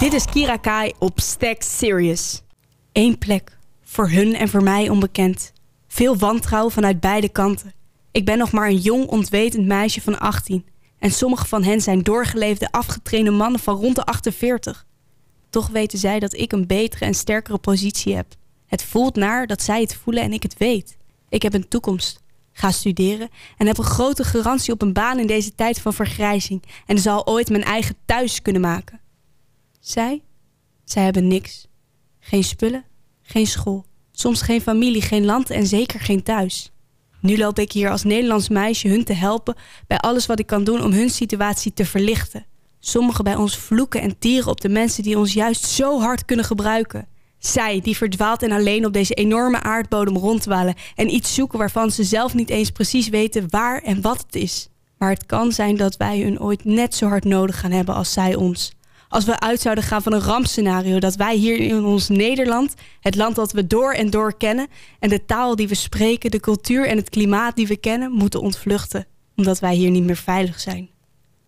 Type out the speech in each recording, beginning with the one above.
Dit is Kira Kai op Stack Serious. Eén plek. Voor hun en voor mij onbekend. Veel wantrouwen vanuit beide kanten. Ik ben nog maar een jong, ontwetend meisje van 18. En sommige van hen zijn doorgeleefde, afgetrainde mannen van rond de 48. Toch weten zij dat ik een betere en sterkere positie heb. Het voelt naar dat zij het voelen en ik het weet. Ik heb een toekomst. Ga studeren en heb een grote garantie op een baan in deze tijd van vergrijzing. En zal ooit mijn eigen thuis kunnen maken. Zij? Zij hebben niks. Geen spullen, geen school. Soms geen familie, geen land en zeker geen thuis. Nu loop ik hier als Nederlands meisje hun te helpen bij alles wat ik kan doen om hun situatie te verlichten. Sommigen bij ons vloeken en tieren op de mensen die ons juist zo hard kunnen gebruiken. Zij die verdwaald en alleen op deze enorme aardbodem rondwalen en iets zoeken waarvan ze zelf niet eens precies weten waar en wat het is. Maar het kan zijn dat wij hun ooit net zo hard nodig gaan hebben als zij ons als we uit zouden gaan van een rampscenario. Dat wij hier in ons Nederland, het land dat we door en door kennen, en de taal die we spreken, de cultuur en het klimaat die we kennen, moeten ontvluchten. Omdat wij hier niet meer veilig zijn.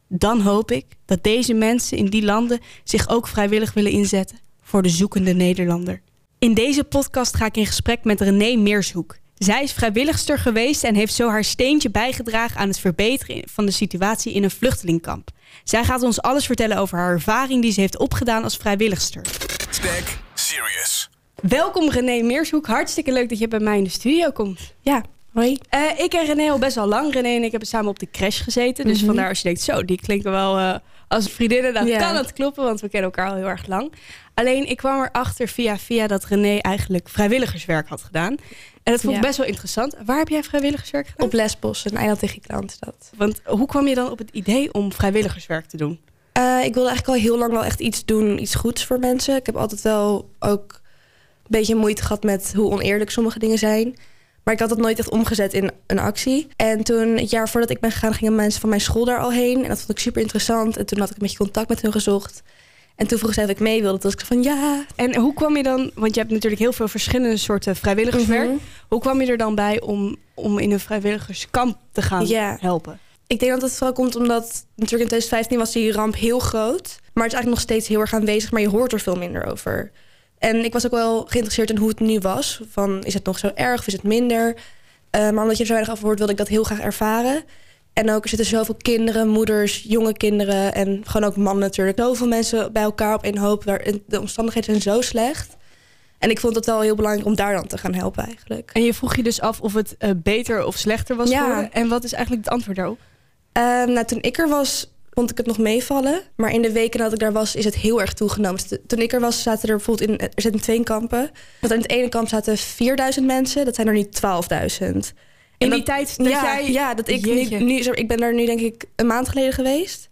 Dan hoop ik dat deze mensen in die landen zich ook vrijwillig willen inzetten voor de zoekende Nederlander. In deze podcast ga ik in gesprek met René Meershoek. Zij is vrijwilligster geweest en heeft zo haar steentje bijgedragen aan het verbeteren van de situatie in een vluchtelingkamp. Zij gaat ons alles vertellen over haar ervaring die ze heeft opgedaan als vrijwilligster. Stack serious. Welkom René Meershoek. Hartstikke leuk dat je bij mij in de studio komt. Ja, hoi. Eh, ik ken René al best wel lang. René en ik hebben samen op de crash gezeten. Dus Mhm. vandaar als je denkt, zo, die klinkt wel eh, als vriendinnen. Dan Ja. kan het kloppen, want we kennen elkaar al heel erg lang. Alleen ik kwam erachter via via dat René eigenlijk vrijwilligerswerk had gedaan. En dat vond ik Ja. best wel interessant. Waar heb jij vrijwilligerswerk gedaan? Op Lesbos, een eiland in Griekenland dat. Want hoe kwam je dan op het idee om vrijwilligerswerk te doen? Eh, ik wilde eigenlijk al heel lang wel echt iets doen, iets goeds voor mensen. Ik heb altijd wel ook een beetje moeite gehad met hoe oneerlijk sommige dingen zijn. Maar ik had dat nooit echt omgezet in een actie. En toen, het jaar voordat ik ben gegaan, gingen mensen van mijn school daar al heen. En dat vond ik super interessant. En toen had ik een beetje contact met hun gezocht. En toen vroeg zij of ik mee wilde. Toen was ik van ja. En hoe kwam je dan, want je hebt natuurlijk heel veel verschillende soorten vrijwilligerswerk. Mhm. Hoe kwam je er dan bij om, om in een vrijwilligerskamp te gaan helpen? Ik denk dat het vooral komt omdat natuurlijk in 2015 was die ramp heel groot. Maar het is eigenlijk nog steeds heel erg aanwezig, maar je hoort er veel minder over. En ik was ook wel geïnteresseerd in hoe het nu was. Van, is het nog zo erg of is het minder? Eh, maar omdat je er zo weinig over hoort, wilde ik dat heel graag ervaren. En ook, er zitten zoveel kinderen, moeders, jonge kinderen... en gewoon ook mannen natuurlijk. Zoveel mensen bij elkaar op één hoop. Waar, de omstandigheden zijn zo slecht. En ik vond het wel heel belangrijk om daar dan te gaan helpen eigenlijk. En je vroeg je dus af of het eh, beter of slechter was Ja. geworden. En wat is eigenlijk het antwoord daarop? Ehm, nou, toen ik er was, vond ik het nog meevallen. Maar in de weken dat ik daar was, is het heel erg toegenomen. Dus toen ik er was, zaten er bijvoorbeeld in, er zitten twee kampen. Dat in het ene kamp zaten 4000 mensen, dat zijn er nu 12.000. In die dat- tijd dat ja, jij... ja, dat ik nu, Jeetje. nu, ik ben daar nu denk ik een maand geleden geweest.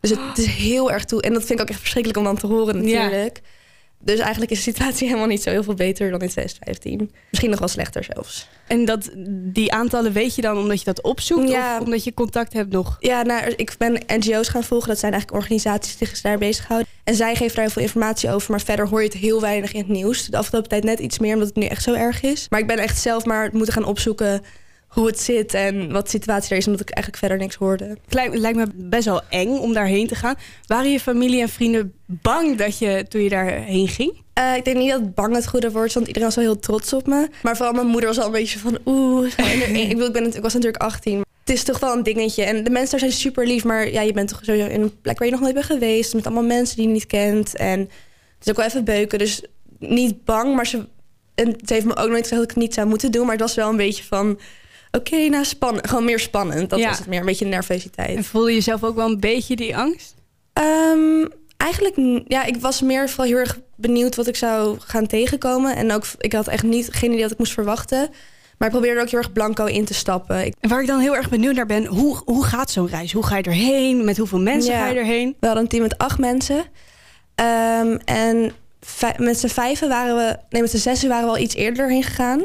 Dus het, het is heel erg toe. En dat vind ik ook echt verschrikkelijk om dan te horen Ja. Dus eigenlijk is de situatie helemaal niet zo heel veel beter dan in 2015. Misschien nog wel slechter zelfs. En dat, die aantallen weet je dan omdat je dat opzoekt? Ja. Of omdat je contact hebt nog? Ja, nou, ik ben NGO's gaan volgen. Dat zijn eigenlijk organisaties die zich daar bezighouden. En zij geven daar heel veel informatie over. Maar verder hoor je het heel weinig in het nieuws. De afgelopen tijd net iets meer, omdat het nu echt zo erg is. Maar ik ben echt zelf maar moeten gaan opzoeken hoe het zit en wat de situatie er is. Omdat ik eigenlijk verder niks hoorde. Het lijkt, me best wel eng om daarheen te gaan. Waren je familie en vrienden bang dat je toen je daarheen ging? Eh, ik denk niet dat bang het goede woord is, want iedereen was wel heel trots op me. Maar vooral mijn moeder was al een beetje van oeh. ik, bedoel, ik, ben, ik was natuurlijk 18. maar Het is toch wel een dingetje. En de mensen daar zijn super lief, maar ja, je bent toch sowieso in een plek waar je nog nooit bent geweest. Met allemaal mensen die je niet kent. En het is ook wel even beuken. Dus niet bang, maar ze, en het heeft me ook nooit gezegd dat ik het niet zou moeten doen. Maar het was wel een beetje van oké, nou spannend. Gewoon meer spannend. Dat Ja. was het meer, een beetje nervositeit. En voelde je zelf ook wel een beetje die angst? Ehm, eigenlijk, ja, ik was meer vooral heel erg benieuwd wat ik zou gaan tegenkomen. En ook, ik had echt niet, geen idee wat ik moest verwachten. Maar ik probeerde er ook heel erg blanco in te stappen. Ik, En waar ik dan heel erg benieuwd naar ben, hoe, hoe gaat zo'n reis? Hoe ga je erheen? Met hoeveel mensen Ja. ga je erheen? we hadden een team met acht mensen. Ehm, en met z'n vijven waren we, nee, met z'n zessen waren we al iets eerder heen gegaan.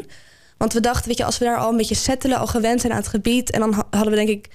Want we dachten, weet je, als we daar al een beetje settelen, al gewend zijn aan het gebied. En dan ha- hadden we denk ik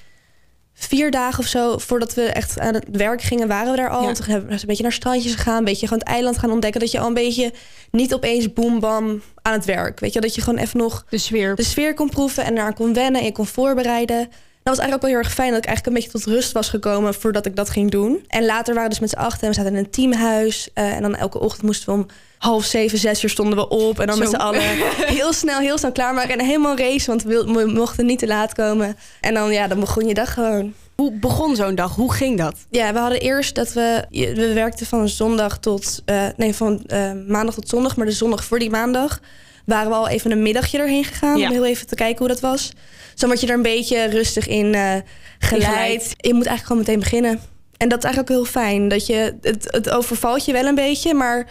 vier dagen of zo voordat we echt aan het werk gingen, waren we daar al. Ja. Toen hebben we een beetje naar strandjes gegaan, een beetje gewoon het eiland gaan ontdekken. Dat je al een beetje niet opeens boem bam aan het werk. Weet je, dat je gewoon even nog De sfeer. de sfeer kon proeven en eraan kon wennen en je kon voorbereiden. Dat was eigenlijk ook wel heel erg fijn dat ik eigenlijk een beetje tot rust was gekomen voordat ik dat ging doen. En later waren we dus met z'n achten en we zaten in een teamhuis. eh, en dan elke ochtend moesten we om half zeven, zes uur stonden we op. En dan Zo. met z'n allen heel snel, heel snel klaarmaken. En helemaal race, want we, mochten niet te laat komen. En dan, ja, dan begon je dag gewoon. Hoe begon zo'n dag? Hoe ging dat? Ja, we hadden eerst dat we... We werkten van zondag tot... eh, nee, van eh, maandag tot zondag. Maar de zondag voor die maandag waren we al even een middagje erheen gegaan. Ja. Om heel even te kijken hoe dat was. Zo word je er een beetje rustig in eh, geleid. Je moet eigenlijk gewoon meteen beginnen. En dat is eigenlijk ook heel fijn. Dat je, het, het overvalt je wel een beetje, maar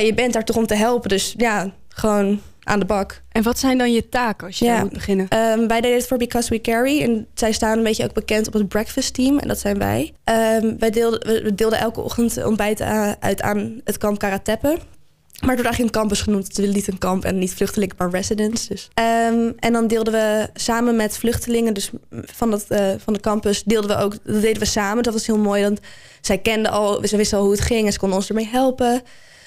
ja, je bent daar toch om te helpen. Dus ja, gewoon aan de bak. En wat zijn dan je taken als je Ja. moet beginnen? Ehm, wij deden het voor Because We Carry. En zij staan een beetje ook bekend op het breakfast team. En dat zijn wij. Ehm, wij deelden, we- deelden elke ochtend ontbijt uit aan het kamp Karateppe. Maar het wordt eigenlijk een campus genoemd. Het is niet een kamp en niet vluchtelingen, maar residents. Dus. Ehm, en dan deelden we samen met vluchtelingen, dus van, dat, eh, van de campus, deelden we ook, dat deden we samen. Dat was heel mooi, want zij kenden al, ze wisten al hoe het ging en ze konden ons ermee helpen.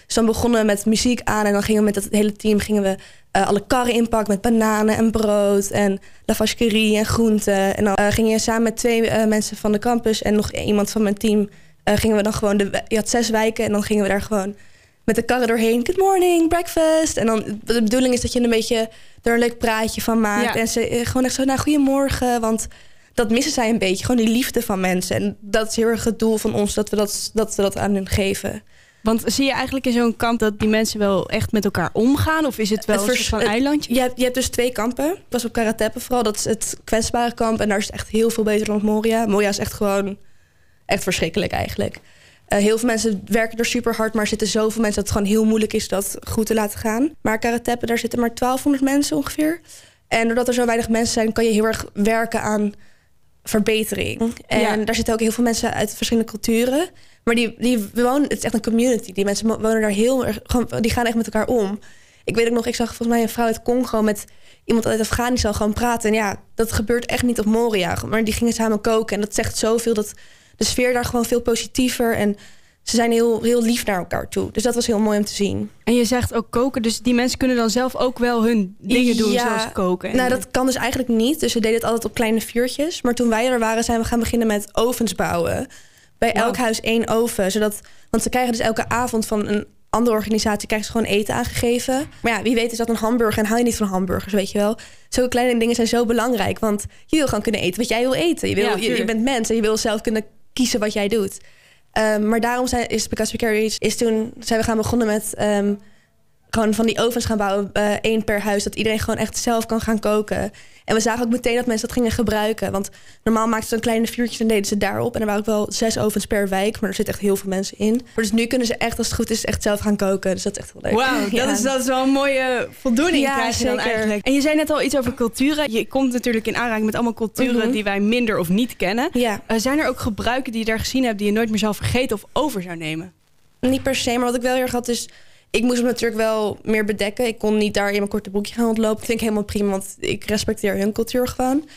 Dus dan begonnen we met muziek aan en dan gingen we met het hele team gingen we eh, alle karren inpakken met bananen en brood en lavaskerie en groenten. En dan eh, ging je samen met twee eh, mensen van de campus en nog iemand van mijn team, gingen we dan gewoon, de, je had zes wijken en dan gingen we daar gewoon met de karren doorheen. Good morning, breakfast. En dan de bedoeling is dat je een beetje er een leuk praatje van maakt. Ja. En ze gewoon echt zo, nou, goedemorgen. Want dat missen zij een beetje, gewoon die liefde van mensen. En dat is heel erg het doel van ons, dat we dat, dat, we dat aan hun geven. Want zie je eigenlijk in zo'n kamp dat die mensen wel echt met elkaar omgaan? Of is het wel Het een soort van eilandje? Je hebt, je hebt dus twee kampen. Was op Karateppe vooral, dat is het kwetsbare kamp. En daar is het echt heel veel beter dan op Moria. Moria is echt gewoon echt verschrikkelijk eigenlijk. Eh, heel veel mensen werken er super hard, maar er zitten zoveel mensen dat het gewoon heel moeilijk is dat goed te laten gaan. Maar Karateppe, daar zitten maar 1200 mensen ongeveer. En doordat er zo weinig mensen zijn, kan je heel erg werken aan verbetering. En Ja. daar zitten ook heel veel mensen uit verschillende culturen. Maar die, die wonen, het is echt een community. Die mensen wonen daar heel erg, gewoon, die gaan echt met elkaar om. Ik weet ook nog, ik zag volgens mij een vrouw uit Congo met iemand uit Afghanistan gewoon praten. En ja, dat gebeurt echt niet op Moria. Maar die gingen samen koken. En dat zegt zoveel dat de sfeer daar gewoon veel positiever. En ze zijn heel, heel lief naar elkaar toe. Dus dat was heel mooi om te zien. En je zegt ook koken, dus die mensen kunnen dan zelf ook wel hun dingen doen, Ja. zoals koken. En- Nou, dat kan dus eigenlijk niet. Dus ze deden het altijd op kleine vuurtjes. Maar toen wij er waren, zijn we gaan beginnen met ovens bouwen. Bij elk huis één oven. Zodat, want ze krijgen dus elke avond van een andere organisatie krijgen ze gewoon eten aangegeven. Maar ja, wie weet is dat een hamburger en hou je niet van hamburgers, weet je wel. Zulke kleine dingen zijn zo belangrijk. Want je wil gewoon kunnen eten wat jij wil eten. Je, wil, Ja, je, bent mens en je wil zelf kunnen kiezen wat jij doet. Ehm, maar daarom zijn, is Because We Carry is toen zijn we gaan begonnen met ehm, gewoon van die ovens gaan bouwen, eh, één per huis, dat iedereen gewoon echt zelf kan gaan koken. En we zagen ook meteen dat mensen dat gingen gebruiken, want normaal maakten ze een kleine vuurtje en deden ze daarop. En er waren ook wel zes ovens per wijk, maar er zitten echt heel veel mensen in. Maar dus nu kunnen ze echt, als het goed is, echt zelf gaan koken. Dus dat is echt heel leuk. Wauw, Ja. dat, is, dat is wel een mooie voldoening Ja, krijg je dan zeker. eigenlijk. En je zei net al iets over culturen. Je komt natuurlijk in aanraking met allemaal culturen Mhm. die wij minder of niet kennen. Ja, Eh, zijn er ook gebruiken die je daar gezien hebt die je nooit meer zou vergeten of over zou nemen? niet per se, maar wat ik wel heel erg had is... Ik moest me natuurlijk wel meer bedekken. Ik kon niet daar in mijn korte broekje gaan ontlopen. Dat vind ik helemaal prima, want ik respecteer hun cultuur gewoon.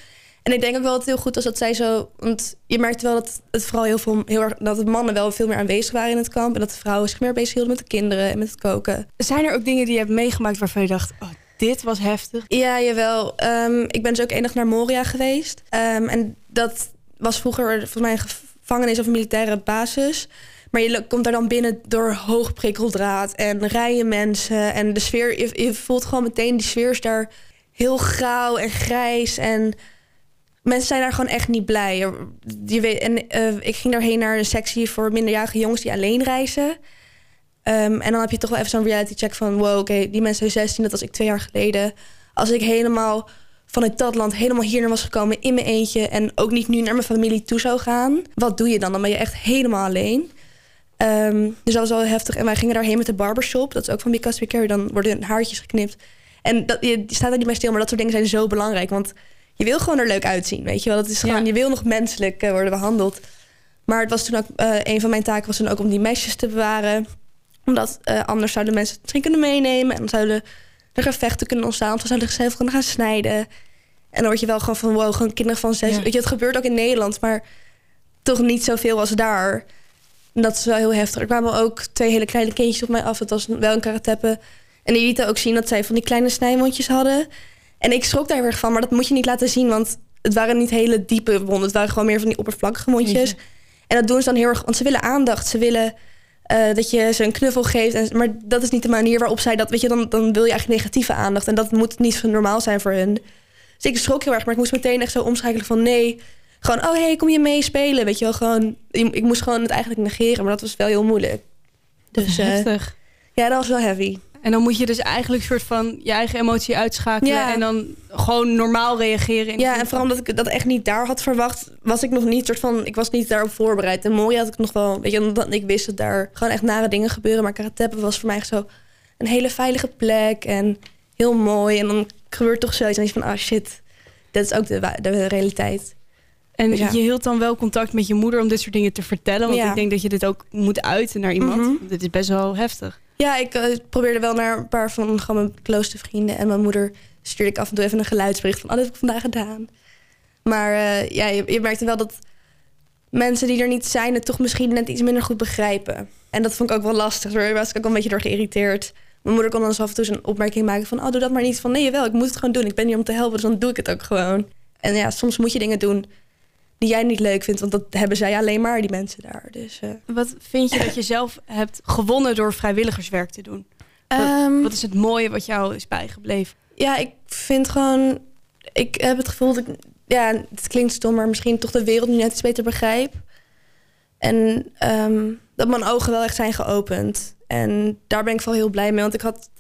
En ik denk ook wel dat het heel goed was dat zij zo... Want je merkte wel dat het vooral heel veel... Heel erg, dat de mannen wel veel meer aanwezig waren in het kamp. En dat de vrouwen zich meer bezig hielden met de kinderen en met het koken. Zijn er ook dingen die je hebt meegemaakt waarvan je dacht, oh, dit was heftig? Ja, jawel. Ehm, ik ben dus ook dag naar Moria geweest. Ehm, en dat was vroeger volgens mij een gevangenis of een militaire basis. Maar je komt daar dan binnen door hoog prikkeldraad en rijen mensen. En de sfeer, je, voelt gewoon meteen, die sfeer is daar heel grauw en grijs. En mensen zijn daar gewoon echt niet blij. Je weet, en eh, ik ging daarheen naar een sectie voor minderjarige jongens die alleen reizen. Ehm, en dan heb je toch wel even zo'n reality check van... wow, oké, die mensen zijn 16, dat was ik twee jaar geleden. Als ik helemaal vanuit dat land helemaal hier naar was gekomen in mijn eentje... en ook niet nu naar mijn familie toe zou gaan... wat doe je dan? Dan ben je echt helemaal alleen. Ehm, dus dat was wel heftig. En wij gingen daarheen met de barbershop. Dat is ook van Because We Carry. Dan worden haartjes geknipt. En dat, je, staat daar niet bij stil, maar dat soort dingen zijn zo belangrijk. Want je wil gewoon er leuk uitzien, weet je wel. Dat is gewoon, Ja. je wil nog menselijk eh, worden behandeld. Maar het was toen ook, eh, een van mijn taken was toen ook om die mesjes te bewaren. Omdat eh, anders zouden mensen het misschien kunnen meenemen. En dan zouden er gevechten kunnen ontstaan. Of ze zouden zichzelf kunnen gaan snijden. En dan word je wel gewoon van, wow, gewoon kinderen van zes. Ja. Weet je, het gebeurt ook in Nederland, maar toch niet zoveel als daar. En dat is wel heel heftig. Er kwamen ook twee hele kleine kindjes op mij af. Het was wel een karateppe. En die lieten ook zien dat zij van die kleine snijwondjes hadden. En ik schrok daar heel erg van, maar dat moet je niet laten zien, want het waren niet hele diepe wonden. Het waren gewoon meer van die oppervlakkige wondjes. En dat doen ze dan heel erg, want ze willen aandacht. Ze willen eh, dat je ze een knuffel geeft. En, maar dat is niet de manier waarop zij dat... Weet je, dan, dan wil je eigenlijk negatieve aandacht. En dat moet niet normaal zijn voor hun. Dus ik schrok heel erg, maar ik moest meteen echt zo omschakelen van... nee, gewoon, oh hey, kom je meespelen? Weet je wel, gewoon... Ik, moest gewoon het eigenlijk negeren, maar dat was wel heel moeilijk. Dus eh, Heftig. ja, dat was wel heavy. En dan moet je dus eigenlijk soort van je eigen emotie uitschakelen Ja. en dan gewoon normaal reageren. In Ja, en vooral omdat ik dat echt niet daar had verwacht, was ik nog niet soort van, ik was niet daarop voorbereid. En Moria had ik nog wel, weet je, omdat ik wist dat daar gewoon echt nare dingen gebeuren. Maar Karatepe was voor mij echt zo een hele veilige plek en heel mooi. En dan gebeurt toch zoiets en je van, ah shit, dat is ook de, de realiteit. En Ja. je hield dan wel contact met je moeder om dit soort dingen te vertellen. Want Ja. ik denk dat je dit ook moet uiten naar iemand. Mhm. Dit is best wel heftig. Ja, ik eh, probeerde wel naar een paar van gewoon mijn close vrienden. En mijn moeder stuurde ik af en toe even een geluidsbericht van... oh, dat heb ik vandaag gedaan. Maar eh, ja, je, je merkte wel dat mensen die er niet zijn... het toch misschien net iets minder goed begrijpen. En dat vond ik ook wel lastig. Daar was ik ook wel een beetje door geïrriteerd. Mijn moeder kon dan af en toe een opmerking maken van... oh, doe dat maar niet. Van nee, jawel, ik moet het gewoon doen. Ik ben hier om te helpen, dus dan doe ik het ook gewoon. En ja, soms moet je dingen doen die jij niet leuk vindt... want dat hebben zij alleen maar, die mensen daar. Dus, eh. Wat vind je dat je zelf hebt gewonnen door vrijwilligerswerk te doen? Wat, Ehm, wat is het mooie wat jou is bijgebleven? Ja, ik vind gewoon... Ik heb het gevoel dat ik... Ja, het klinkt stom, maar misschien toch de wereld nu net iets beter begrijp. En ehm, dat mijn ogen wel echt zijn geopend. En daar ben ik vooral heel blij mee. Want ik had...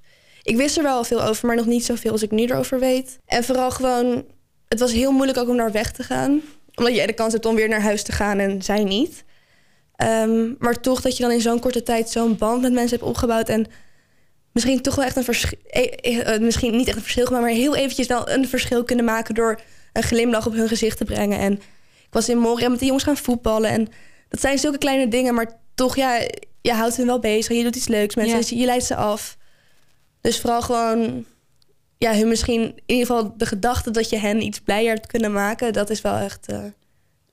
Ik wist er wel veel over, maar nog niet zoveel als ik nu erover weet. En vooral gewoon... Het was heel moeilijk ook om daar weg te gaan. Omdat jij de kans hebt om weer naar huis te gaan en zij niet. Ehm, maar toch dat je dan in zo'n korte tijd zo'n band met mensen hebt opgebouwd... en misschien toch wel echt een verschil. misschien niet echt een verschil, maar heel eventjes wel een verschil kunnen maken door een glimlach op hun gezicht te brengen. En ik was in Moria met de jongens gaan voetballen. En dat zijn zulke kleine dingen, maar toch, ja, je houdt hen wel bezig. Je doet iets leuks met Ja. ze, je leidt ze af. Dus vooral gewoon, ja, hun misschien in ieder geval de gedachte dat je hen iets blijer hebt kunnen maken, dat is wel echt eh,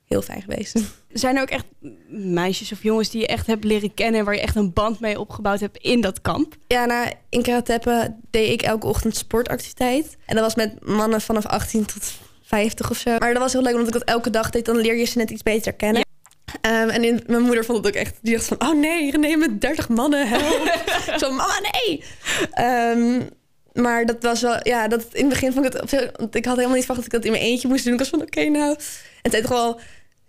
heel fijn geweest. Zijn er ook echt meisjes of jongens die je echt hebt leren kennen... en waar je echt een band mee opgebouwd hebt in dat kamp? Ja, nou, in Karateppe deed ik elke ochtend sportactiviteit. En dat was met mannen vanaf 18 tot 50 of zo. Maar dat was heel leuk, omdat ik dat elke dag deed. Dan leer je ze net iets beter kennen. Ehm, en in, mijn moeder vond het ook echt... Die dacht van, oh nee, René met 30 mannen, help. zo, mama, nee! Ehm, maar dat was wel... Ja, dat, in het begin vond ik het... Want ik had helemaal niet verwacht dat ik dat in mijn eentje moest doen. Ik was van, oké, nou... En wel...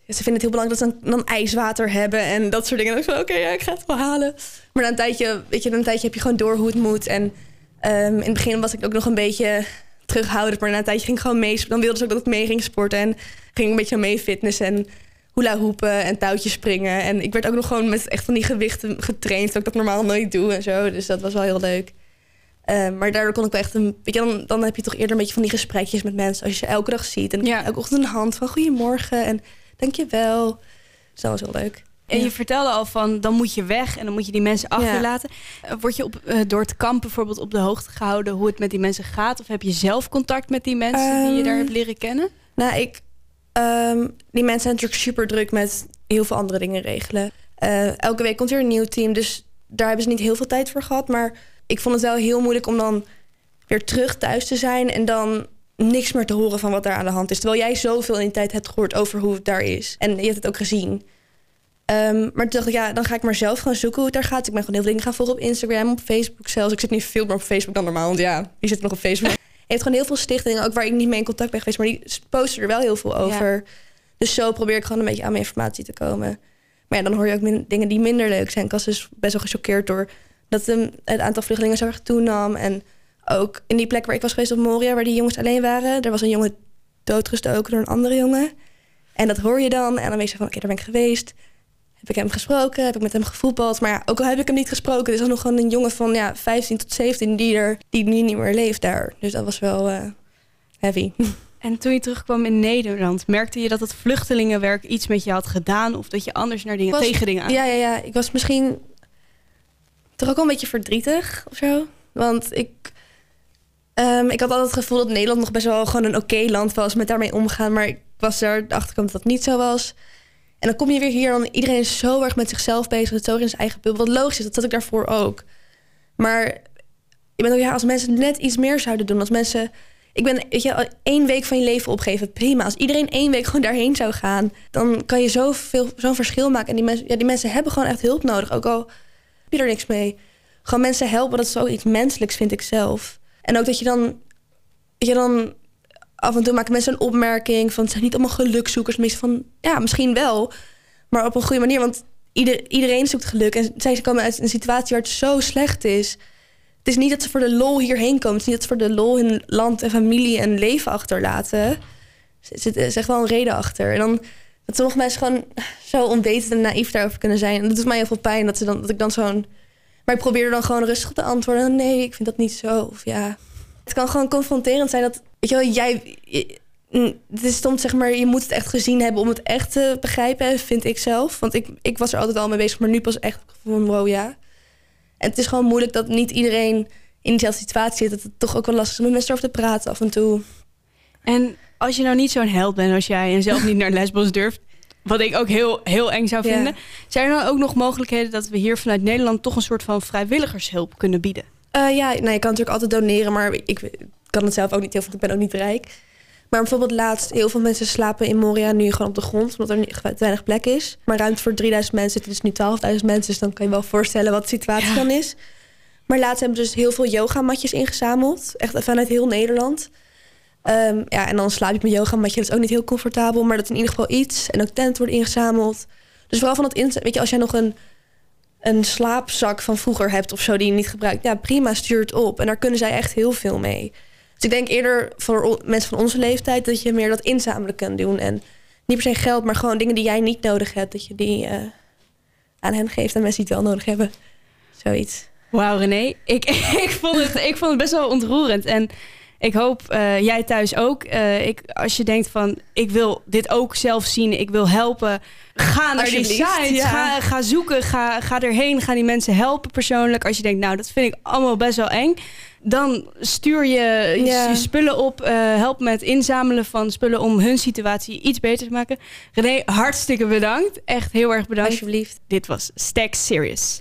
Ze vinden het heel belangrijk dat ze dan, ijswater hebben en dat soort dingen. En ik van, oké, ja, ik ga het wel halen. Maar na een tijdje, weet je, na een tijdje heb je gewoon door hoe het moet. En ehm, in het begin was ik ook nog een beetje terughoudend. Maar na een tijdje ging ik gewoon mee. Dan wilden ze ook dat ik mee ging sporten. En ging ik een beetje mee fitness en hula hoepen en touwtjes springen. En ik werd ook nog gewoon met echt van die gewichten getraind. Terwijl ik dat normaal nooit doe en zo. Dus dat was wel heel leuk. Ehm, maar daardoor kon ik wel echt een... Weet je, dan, dan heb je toch eerder een beetje van die gesprekjes met mensen. Als je ze elke dag ziet. En Ja. elke ochtend een hand van goedemorgen en dankjewel. Dus dat was heel leuk. En Ja. je vertelde al van, dan moet je weg en dan moet je die mensen achterlaten. Eh, Word je op, eh, door het kamp bijvoorbeeld op de hoogte gehouden hoe het met die mensen gaat? Of heb je zelf contact met die mensen die je daar Ehm, hebt leren kennen? Nou, ik, ehm, die mensen zijn natuurlijk super druk met heel veel andere dingen regelen. Eh, elke week komt weer een nieuw team, dus daar hebben ze niet heel veel tijd voor gehad. Maar ik vond het wel heel moeilijk om dan weer terug thuis te zijn en dan niks meer te horen van wat daar aan de hand is. Terwijl jij zoveel in die tijd hebt gehoord over hoe het daar is. En je hebt het ook gezien. Ehm, maar toen dacht ik, ja, dan ga ik maar zelf gaan zoeken hoe het daar gaat. Ik ben gewoon heel veel dingen gaan volgen op Instagram, op Facebook zelfs. Ik zit nu veel meer op Facebook dan normaal, want ja, die zit nog op Facebook. Heeft gewoon heel veel stichtingen, ook waar ik niet mee in contact ben geweest, maar die posten er wel heel veel over. Dus zo probeer ik gewoon een beetje aan mijn informatie te komen. Maar ja, dan hoor je ook dingen die minder leuk zijn. Ik was dus best wel gechoqueerd door dat de, het aantal vluchtelingen zo erg toenam. En ook in die plek waar ik was geweest op Moria, waar die jongens alleen waren, er was een jongen doodgestoken door een andere jongen. En dat hoor je dan. En dan weet je van, oké, daar ben ik geweest. Heb ik hem gesproken? Heb ik met hem gevoetbald? Maar ja, ook al heb ik hem niet gesproken... er is er nog gewoon een jongen van ja, 15 tot 17 die er die nu niet meer leeft daar. Dus dat was wel eh, heavy. En toen je terugkwam in Nederland, merkte je dat het vluchtelingenwerk iets met je had gedaan? Of dat je anders naar dingen, Was- tegen dingen aan? Ja, ja, ja. Ik was misschien toch ook wel een beetje verdrietig of zo. Want ik... Ehm, ik had altijd het gevoel dat Nederland nog best wel gewoon een oké land was met daarmee omgaan. Maar ik was er achter dat dat niet zo was. En dan kom je weer hier en iedereen is zo erg met zichzelf bezig. Het zo in zijn eigen bubbel. Wat logisch is, dat zat ik daarvoor ook. Maar je bent ook, ja, als mensen net iets meer zouden doen. Als mensen, ik ben, weet je, één week van je leven opgeven, prima. Als iedereen één week gewoon daarheen zou gaan, dan kan je zoveel, zo'n verschil maken. En die mensen, ja, die mensen hebben gewoon echt hulp nodig. Ook al heb je er niks mee. Gewoon mensen helpen, dat is zoiets menselijks, vind ik zelf. En ook dat je dan, je, dan af en toe maken mensen een opmerking van het zijn niet allemaal gelukzoekers. Van ja, misschien wel, maar op een goede manier. Want ieder, iedereen zoekt geluk. En zij komen uit een situatie waar het zo slecht is. Het is niet dat ze voor de lol hierheen komen. Het is niet dat ze voor de lol hun land en familie en leven achterlaten. Er zit echt wel een reden achter. En dan dat sommige mensen gewoon zo onwetend en naïef daarover kunnen zijn. En dat doet mij heel veel pijn dat, ze dan, dat ik dan zo'n... Maar ik probeer dan gewoon rustig te antwoorden. Nee, ik vind dat niet zo. Of ja, het kan gewoon confronterend zijn dat, weet je wel, jij. Het is soms zeg maar, je moet het echt gezien hebben om het echt te begrijpen, vind ik zelf. Want ik, ik was er altijd al mee bezig, maar nu pas echt van wow, ja. En het is gewoon moeilijk dat niet iedereen in diezelfde situatie zit. Dat het toch ook wel lastig is om met mensen over te praten af en toe. En als je nou niet zo'n held bent als jij en zelf niet naar Lesbos durft, wat ik ook heel, heel eng zou vinden, zijn er dan ook nog mogelijkheden dat we hier vanuit Nederland toch een soort van vrijwilligershulp kunnen bieden? Uh, ja, nou, je kan natuurlijk altijd doneren, maar ik kan het zelf ook niet heel veel. Ik ben ook niet rijk. Maar bijvoorbeeld laatst, heel veel mensen slapen in Moria nu gewoon op de grond, omdat er te weinig plek is. Maar ruimte voor 3000 mensen, het is nu 12.000 mensen, dus dan kan je wel voorstellen wat de situatie dan is. Maar laatst hebben ze dus heel veel yogamatjes ingezameld, echt vanuit heel Nederland. Um, ja, en dan slaap je met yogamatje, dat is ook niet heel comfortabel, maar dat is in ieder geval iets. En ook tent wordt ingezameld. Dus vooral van het, weet je, als jij nog een een slaapzak van vroeger hebt of zo die je niet gebruikt, ja, prima, stuur het op. En daar kunnen zij echt heel veel mee. Dus ik denk eerder voor mensen van onze leeftijd dat je meer dat inzamelen kan doen. En niet per se geld, maar gewoon dingen die jij niet nodig hebt, dat je die uh, aan hen geeft aan mensen die het wel nodig hebben. Zoiets. Wauw, René. Ik, ik, vond het, ik vond het best wel ontroerend. En ik hoop uh, jij thuis ook. Uh, ik, als je denkt van, ik wil dit ook zelf zien, ik wil helpen. Ga naar die site, ja. ga, ga zoeken, ga, ga erheen, ga die mensen helpen persoonlijk. Als je denkt, nou, dat vind ik allemaal best wel eng. Dan stuur je ja. je spullen op. Uh, help met inzamelen van spullen om hun situatie iets beter te maken. René, hartstikke bedankt. Echt heel erg bedankt. Alsjeblieft. Dit was Stack Serious.